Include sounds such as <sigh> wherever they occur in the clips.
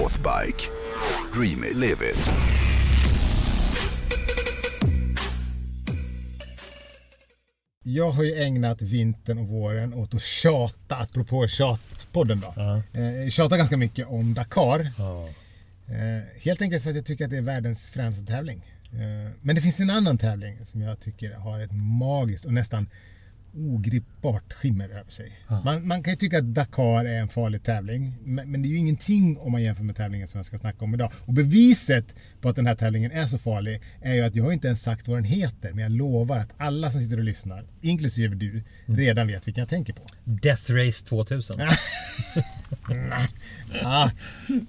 Northbike. Dream it, live it. Jag har ju ägnat vintern och våren åt att tjata, apropå tjatpodden då. Ja. Eh, tjata ganska mycket om Dakar. Ja. Eh, helt enkelt för att jag tycker att det är världens främsta tävling. Eh, men det finns en annan tävling som jag tycker har ett magiskt och nästan ogripbart skimmer över sig. Man, man kan ju tycka att Dakar är en farlig tävling, men, men det är ju ingenting om man jämför med tävlingen som jag ska snacka om idag. Och beviset på att den här tävlingen är så farlig är ju att jag har inte ens sagt vad den heter, men jag lovar att alla som sitter och lyssnar, inklusive du, redan vet vilken jag tänker på. Death Race 2000. <laughs> Ah,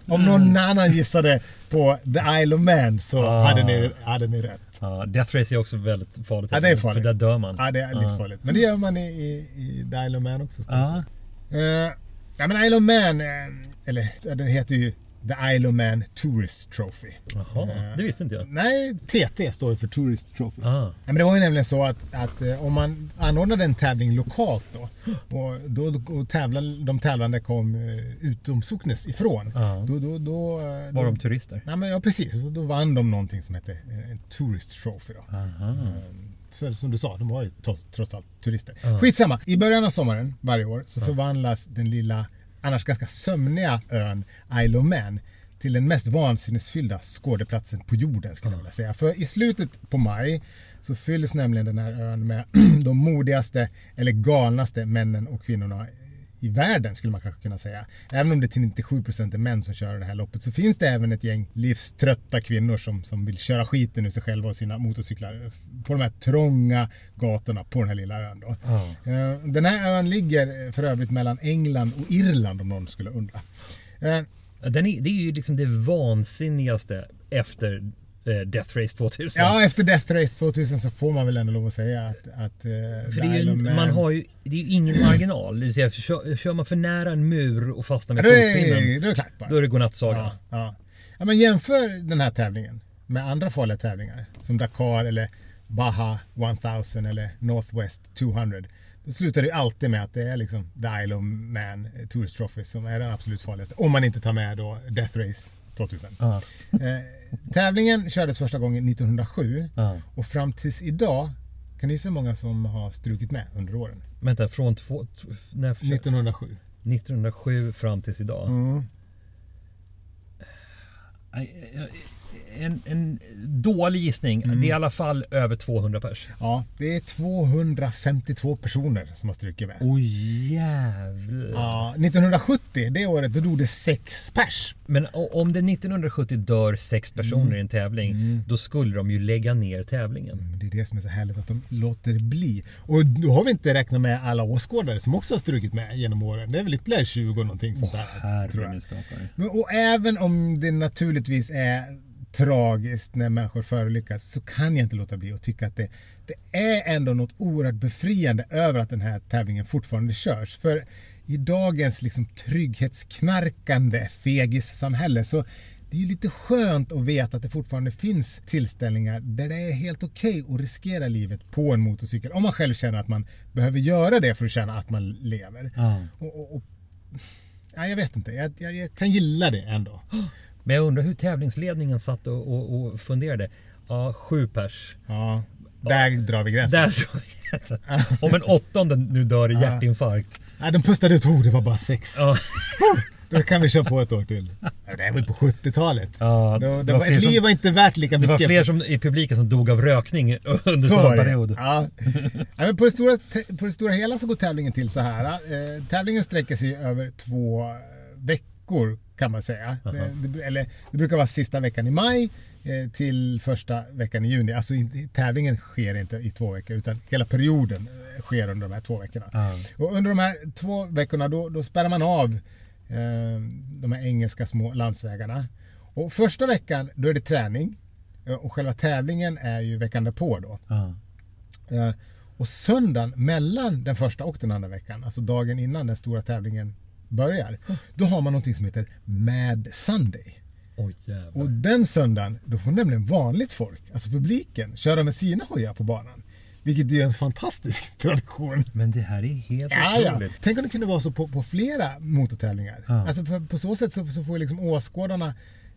om någon annan gissade på The Isle of Man så Ah. hade, ni, hade ni rätt. Ja, Death Race är också väldigt farligt. Ja, det är farligt. För där dör man. Ja, det är lite farligt. Men det gör man i, i, i The Isle of Man också. Ja. Eh, ja, men Isle of Man, eh, eller den heter ju The Isle of Man Tourist Trophy. Jaha, det visste inte jag. Nej, TT står ju för Tourist Trophy. Ah. Ja, men det var ju nämligen så att, att om man anordnade en tävling lokalt då <gasps> och, då, och tävlade, de tävlande kom eh, utom socknes ifrån. Ja. Då, då, då, Var då, de turister? Ja, men, ja precis, då vann de någonting som hette en Tourist Trophy. Då. Aha. För som du sa, de var ju trots, allt turister. Skitsamma, i början av sommaren varje år så förvandlas den lilla, annars ganska sömniga ön Isle of Man till den mest vansinnesfyllda skådeplatsen på jorden skulle jag vilja säga. För i slutet på maj så fylls nämligen den här ön med <clears throat> de modigaste eller galnaste männen och kvinnorna i världen skulle man kanske kunna säga. Även om det till 97% är män som kör det här loppet så finns det även ett gäng livströtta kvinnor som, som vill köra skiten ur sig själva och sina motorcyklar på de här trånga gatorna på den här lilla ön. Då. Eh, Den här ön ligger för övrigt mellan England och Irland om någon skulle undra. Eh, är, det är ju liksom det vansinnigaste efter Death Race 2000. Ja, efter Death Race 2000 så får man väl ändå lov att säga att... att eh, För det är ju, Man- har ju, det är ju ingen marginal. Det vill säga, kör, kör man för nära en mur och fastnar med fotpinnen, då är det klart bara. då är det godnattsaga. Ja, ja. ja, men jämför den här tävlingen med andra farliga tävlingar som Dakar eller Baja 1000 eller Northwest 200. Då slutar det alltid med att det är liksom The Isle of Man eh, Tourist Trophy som är den absolut farligaste. Om man inte tar med då Death Race 2000. Ja. Eh, tävlingen kördes första gången 1907 Ja. och fram tills idag kan ni se många som har strukit med under åren? Vänta, från två, när, 1907. 1907 fram tills idag. Mm. En, en dålig gissning. Mm. Det är i alla fall över 200 pers. Ja, det är 252 personer som har strukit med. Oj jävlar. Ja, 1970, det året, då dog det sex pers. Men om det 1970 dör sex personer Mm. i en tävling, då skulle de ju lägga ner tävlingen. Men Det är det som är så härligt, att de låter bli. Och då har vi inte räknat med alla åskådare som också har strukit med genom åren. Det är väl ytterligare 20 någonting sånt där. tror jag. Men, och även om det naturligtvis är tragiskt när människor förolyckas så kan jag inte låta bli att tycka att det, det är ändå något oerhört befriande över att den här tävlingen fortfarande körs. För i dagens liksom trygghetsknarkande fegissamhälle så det är ju lite skönt att veta att det fortfarande finns tillställningar där det är helt okej att riskera livet på en motorcykel. Om man själv känner att man behöver göra det för att känna att man lever. Ja. Och, och, och, ja, jag vet inte, jag, jag, jag kan gilla det ändå. Men jag undrar hur tävlingsledningen satt och, och, och funderade. Ja, sju pers. Ja, där drar vi gränsen. Där tror jag. Om en åttonde nu dör i hjärtinfarkt. Ja, de pustade ut, oh det var bara sex. Ja. <laughs> Då kan vi köra på ett år till. Ja, Det här var ju på 70-talet. Ja, det det var ett liv som- var inte värt lika Det mycket. var fler som, i publiken som dog av rökning under Så samma det. period. Ja. Ja, men på, det stora, på det stora hela så går tävlingen till så här. Eh, tävlingen sträcker sig över två eh, veckor kan man säga. Det, det, eller, det brukar vara sista veckan i maj eh, till första veckan i juni. Alltså inte- tävlingen sker inte i två veckor utan hela perioden eh, sker under de här två veckorna. Ja. Och under de här två veckorna då, då spärrar man av eh, de här engelska små landsvägarna. Och första veckan då är det träning eh, och själva tävlingen är ju veckan därpå då. Ja. Eh, Och söndagen mellan den första och den andra veckan, alltså dagen innan den stora tävlingen börjar, då har man någonting som heter Mad Sunday. Jävlar. Och den söndagen, då får nämligen vanligt folk, alltså publiken, köra med sina hojar på banan. Vilket är en fantastisk <laughs> tradition. Men det här är helt Ja, ja. otroligt. Tänk om det kunde vara så på, på flera motortävlingar. Ja. Alltså för, på så sätt så, så får liksom åskådarna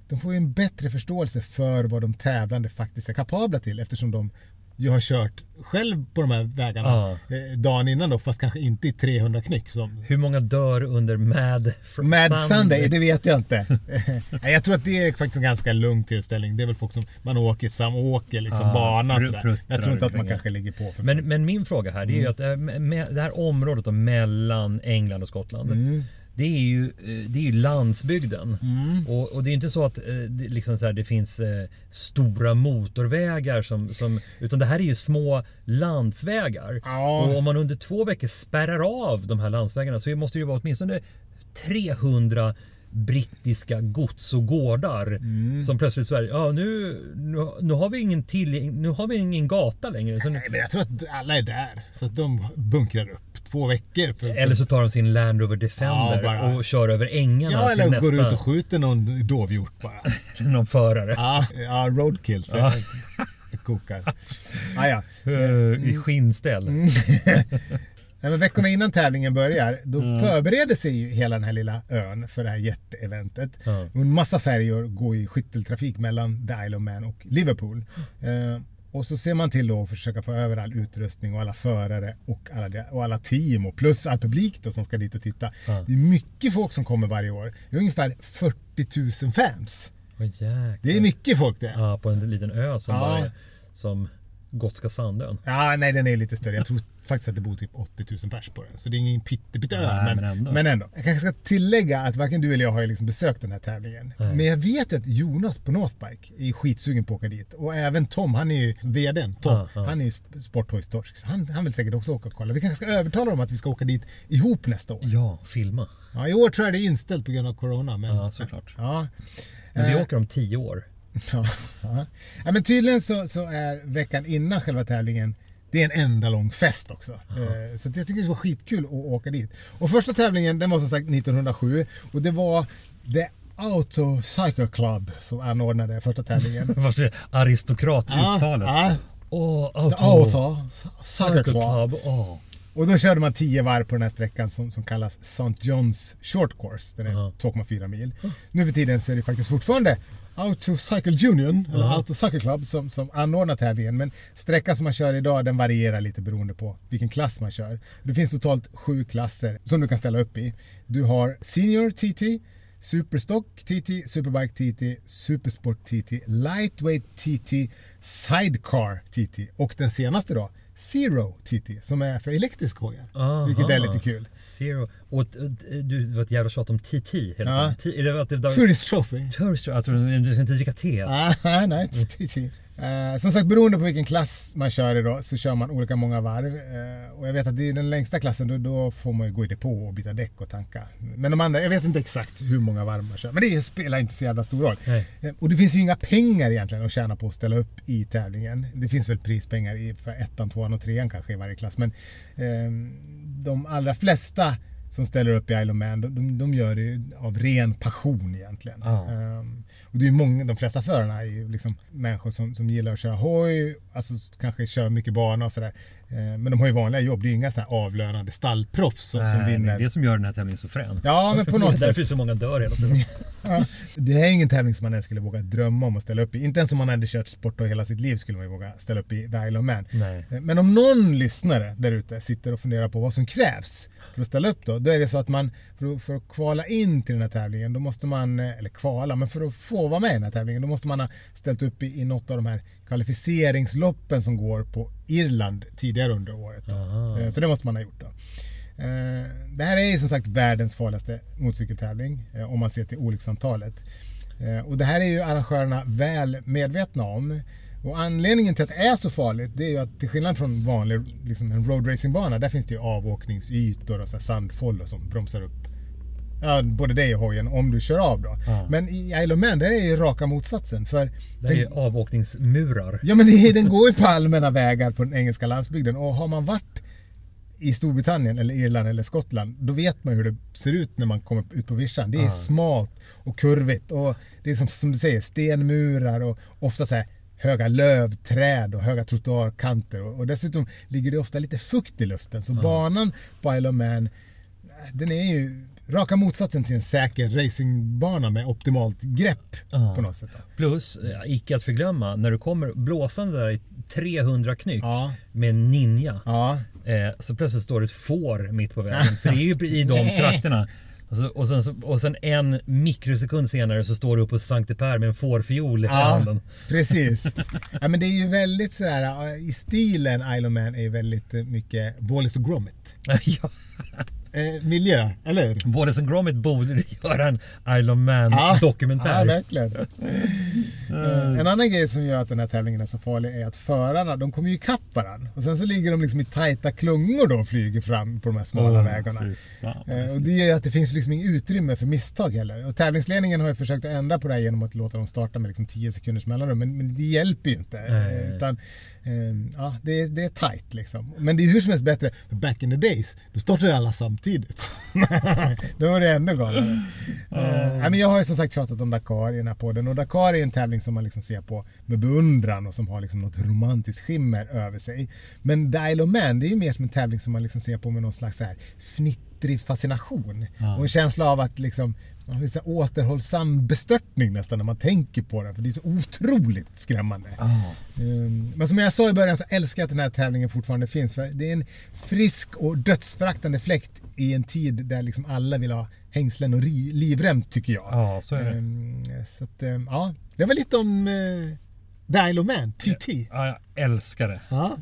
de får ju en bättre förståelse för vad de tävlande faktiskt är kapabla till eftersom de ju har kört själv på de här vägarna Ja. eh, dagen innan då fast kanske inte i 300 knyck som Hur många dör under Mad, fr- Mad Sunday, det vet jag inte. <laughs> Jag tror att det är faktiskt en ganska lugn tillställning. Det är väl folk som man åker samåker liksom Ja, bana och pr- sådär. Jag tror inte att man kanske ligger på för Men, men min fråga här, det är ju Mm. att eh, med, det här området då, mellan England och Skottland. Mm. Det är ju, eh, det är ju landsbygden. Mm. Och, och det är inte så att eh, det, liksom så här, det finns eh, stora motorvägar som, som... Utan det här är ju små landsvägar. Ja. Och om man under två veckor spärrar av de här landsvägarna så måste det ju vara åtminstone 300 brittiska gods och gårdar Mm. som plötsligt Sverige, ja nu, nu, nu har vi ingen till, nu har vi ingen gata längre. Så nu, Nej, men jag tror att alla är där. Så att de bunkrar upp två veckor. För, eller så tar de sin Land Rover Defender Ja, och kör över ängarna Ja, eller går ut nästa och skjuter någon dovhjort bara. <laughs> någon förare. Ja, ja roadkill. Så Ja. kokar. <laughs> Ah, ja. Eh, I skinnställ. Mm. <laughs> Nej, men veckorna innan tävlingen börjar, då Mm. förbereder sig ju hela den här lilla ön för det här jätteeventet. Och en massa färjor går i skytteltrafik mellan The Isle of Man och Liverpool. Eh, och så ser man till då att försöka få över all utrustning och alla förare och alla, och alla team och plus all publik då som ska dit och titta. Ja. Det är mycket folk som kommer varje år. Det är ungefär 40 000 fans. Jäklar. Det är mycket folk det. Ja, på en liten ö som Ja. bara som Gotska Sandön. Ja, nej den är lite större. Jag tror faktiskt att det bor typ 80 000 pers på den. Så det är ingen pyttepytte ö. Men, men ändå. men ändå. Jag kanske ska tillägga att varken du eller jag har liksom besökt den här tävlingen. Nej. Men jag vet att Jonas på Northbike är skitsugen på att åka dit. Och även Tom, han är ju VDn, Tom, Ja, ja. han är ju sp- sporthojstorsk. Så han, han vill säkert också åka och kolla. Vi kanske ska övertala dem att vi ska åka dit ihop nästa år. Ja, filma. Ja, I år tror jag det är inställt på grund av Corona. Men, Ja, såklart. Ja. Men vi Eh, åker om tio år. <laughs> Ja, ja. ja men tydligen så, så är veckan innan själva tävlingen det är en enda lång fest också. Eh, Så jag tycker det var skitkul att åka dit. Och första tävlingen den var som sagt 1907 och det var The Auto Cycle Club som anordnade första tävlingen. <laughs> Vart är aristokratuttalet? ja, Åh, The auto. Auto Cycle Club. Club. Åh. Och då körde man 10 varv på den här sträckan som, som kallas St. John's Short Course. Den är Ja. 2,4 mil. Nu för tiden så är det faktiskt fortfarande Auto Cycle Union, eller Ja. Auto Cycle Club, som, som anordnar tävlingen. Men sträckan som man kör idag den varierar lite beroende på vilken klass man kör. Det finns totalt sju klasser som du kan ställa upp i. Du har Senior TT, Superstock TT, Superbike TT, Supersport TT, Lightweight TT, Sidecar TT och den senaste då, Zero TT som är för elektrisk hojar. Aha. Vilket är lite kul. Zero. Och t- du, det var ett jävla tjat om TT hela Ja. tiden. Var... Tourist Trophy. Tourist, alltså du ska inte dricka te. Ah, <laughs> nej, TT. Eh, som sagt, beroende på vilken klass man kör i då, så kör man olika många varv. Eh, och jag vet att i den längsta klassen då, då får man ju gå i depå och byta däck och tanka. Men de andra, jag vet inte exakt hur många varv man kör. Men det spelar inte så jävla stor roll. Eh, och det finns ju inga pengar egentligen att tjäna på att ställa upp i tävlingen. Det finns väl prispengar i, för ettan, tvåan och trean kanske i varje klass. Men eh, de allra flesta som ställer upp i Isle of Man, de, de, gör det av ren passion egentligen. Ja. Ehm, och det är många, de flesta förarna är ju liksom människor som, som gillar att köra hoj, alltså kanske kör mycket bana och sådär. Ehm, men de har ju vanliga jobb, det är ju inga så här avlönade stallproffs som, som Nej, det vinner. är det som gör den här tävlingen så frän. Ja, men på <laughs> något det är sätt. därför så många dör hela tiden. <laughs> Ja, det är ingen tävling som man ens skulle våga drömma om att ställa upp i. Inte ens om man hade kört sport och hela sitt liv skulle man ju våga ställa upp i The Isle of Man. Nej. Men om någon lyssnare där ute sitter och funderar på vad som krävs för att ställa upp då, då är det så att man för att, för att kvala in till den här tävlingen, då måste man, eh, eller kvala, men för att få vara med i den här tävlingen, då måste man ha ställt upp i, i något av de här kvalificeringsloppen som går på Irland tidigare under året. Aha. Eh, Så det måste man ha gjort då. Eh, Det här är ju som sagt världens farligaste motorcykeltävling eh, om man ser till olycksantalet. Och det här är ju arrangörerna väl medvetna om. Och anledningen till att det är så farligt det är ju att till skillnad från vanlig liksom en roadracingbana där finns det ju avåkningsytor och så här sandfållor som bromsar upp ja, både dig och hojen om du kör av då. Ja. Men i Isle of Man det är ju raka motsatsen. För Det här är ju avåkningsmurar. Ja men det, den går ju på allmänna vägar på den engelska landsbygden och har man varit i Storbritannien eller Irland eller Skottland då vet man hur det ser ut när man kommer ut på vischan. Det är Ja. smalt och kurvigt och det är som, som du säger stenmurar och ofta så här höga lövträd och höga trottoarkanter. Och, och dessutom ligger det ofta lite fukt i luften. Så banan på Isle of Man, den är ju raka motsatsen till en säker racingbana med optimalt grepp Ja. på något sätt. Då. Plus, eh, icke att förglömma, när du kommer blåsande där i 300 knyck Ja. med en ninja. Ja, Eh, så plötsligt står det ett får mitt på vägen. För det är ju <laughs> i de trakterna. Och, så, och, sen, och sen en mikrosekund senare så står du uppe på Sankte Per med en fårfiol i Ja, handen. precis. <laughs> Ja, men det är ju väldigt sådär, äh, i stilen Isle of Man är väldigt eh, mycket Wallace och Gromit. <laughs> ja, Eh, miljö, eller hur? Wallace Gromit borde <laughs> göra en Isle of Man Ja, dokumentär. verkligen. Eh, en annan grej som gör att den här tävlingen är så farlig är att förarna, de kommer ju ikapp varandra. Och sen så ligger de liksom i tajta klungor då och flyger fram på de här smala Åh, vägarna. fan, Eh, och det gör ju att det finns liksom inget utrymme för misstag heller. Och tävlingsledningen har ju försökt att ändra på det här genom att låta dem starta med liksom 10 sekunders mellanrum. Men, men det hjälper ju inte. Eh, Utan, eh, ja, det, är- det är tight liksom. Men det är hur som helst bättre. För back in the days, då startade alla samtidigt. <laughs> då var det ännu galnare. Eh, nej, men jag har ju som sagt tjatat om Dakar i den här podden. Och Dakar är en tävling som man liksom ser på med beundran och som har liksom något romantiskt skimmer över sig. Men The Isle of Man, det är ju mer som en tävling som man liksom ser på med någon slags så här fnittrig fascination. Ja. Och en känsla av att liksom man en så återhållsam bestörtning nästan när man tänker på den. För det är så otroligt skrämmande. Um, Men som jag sa i början så älskar jag att den här tävlingen fortfarande finns. För det är en frisk och dödsföraktande fläkt i en tid där liksom alla vill ha hängslen och livrem tycker jag. Ja, så är det. Um, så att, um, ja, det var lite om The Isle of Man, TT. Ja, jag älskar det. Ja.